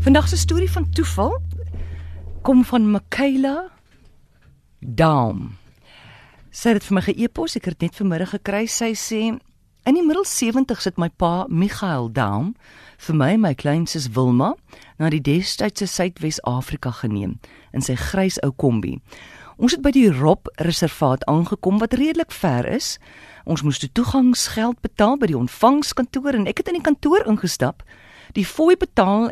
Vandag se storie van toeval kom van Michaela Daum. Sy het vir my ge-e-pos, ek het dit net vanmiddag gekry. Sy sê in die middel 70 sit my pa Michael Daum vir my en my kleinsus Wilma na die destydse Suidwes-Afrika geneem in sy grys ou kombi. Ons het by die Rob Reservaat aangekom wat redelik ver is. Ons moes toe toegangsgeld betaal by die ontvangskantoor en ek het in die kantoor ingestap, die fooi betaal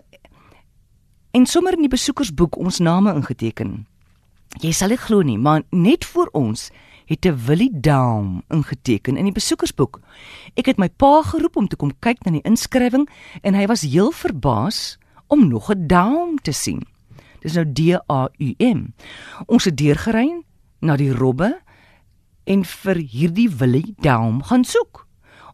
en sommer in die besoekersboek ons name ingeteken. Jy sal dit glo nie, maar net voor ons het 'n Willie Daum ingeteken in die besoekersboek. Ek het my pa geroep om te kom kyk na die inskrywing en hy was heel verbaas om nog 'n Daum te sien. Dis nou D A U M. Ons het deurgery na die robbe en vir hierdie Willie Daum gaan soek.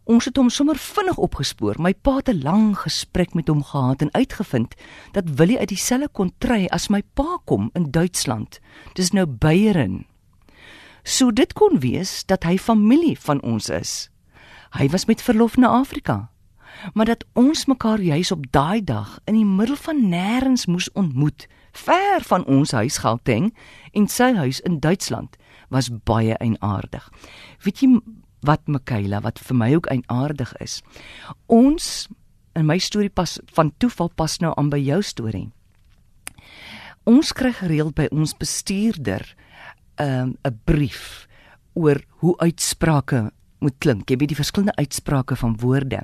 Ons het hom sommer vinnig opgespoor. My pa het 'n lang gesprek met hom gehad en uitgevind dat Willie uit dieselfde kontry as my pa kom in Duitsland. Dis nou Beieren. So dit kon wees dat hy familie van ons is. Hy was met verlof na Afrika. Maar dat ons mekaar juis op daai dag in die middel van nêrens moes ontmoet, ver van ons huis Gauteng en sy huis in Duitsland, was baie eienaardig. Weet jy wat Michaela wat vir my ook eienaardig is. Ons in my storie pas van toeval pas nou aan by jou storie. Ons kry gereeld by ons bestuurder 'n um, 'n brief oor hoe uitsprake moet klink. Jy weet die verskillende uitsprake van woorde.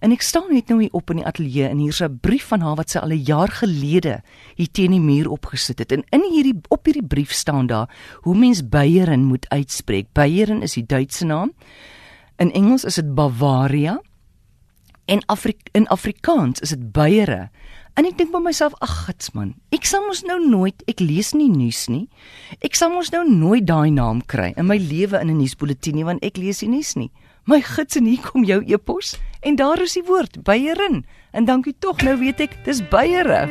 En ek staan net nou hier op in die ateljee en hier's 'n brief van haar wat sy al 'n jaar gelede hier teen die muur opgesit het. En in hierdie op hierdie brief staan daar hoe mens Beieren moet uitspreek. Beieren is die Duitse naam. In Engels is dit Bavaria. En Afri in Afrikaans is dit Beiere. En ek dink by myself, ag gits man, ek sal mos nou nooit, ek lees nie nuus nie. Ek sal mos nou nooit daai naam kry in my lewe in 'n nuusbulletin nie want ek lees nie nuus nie. My gits en hier kom jou e-pos en daar is die woord Beierin. En dankie tog, nou weet ek, dis Beiere.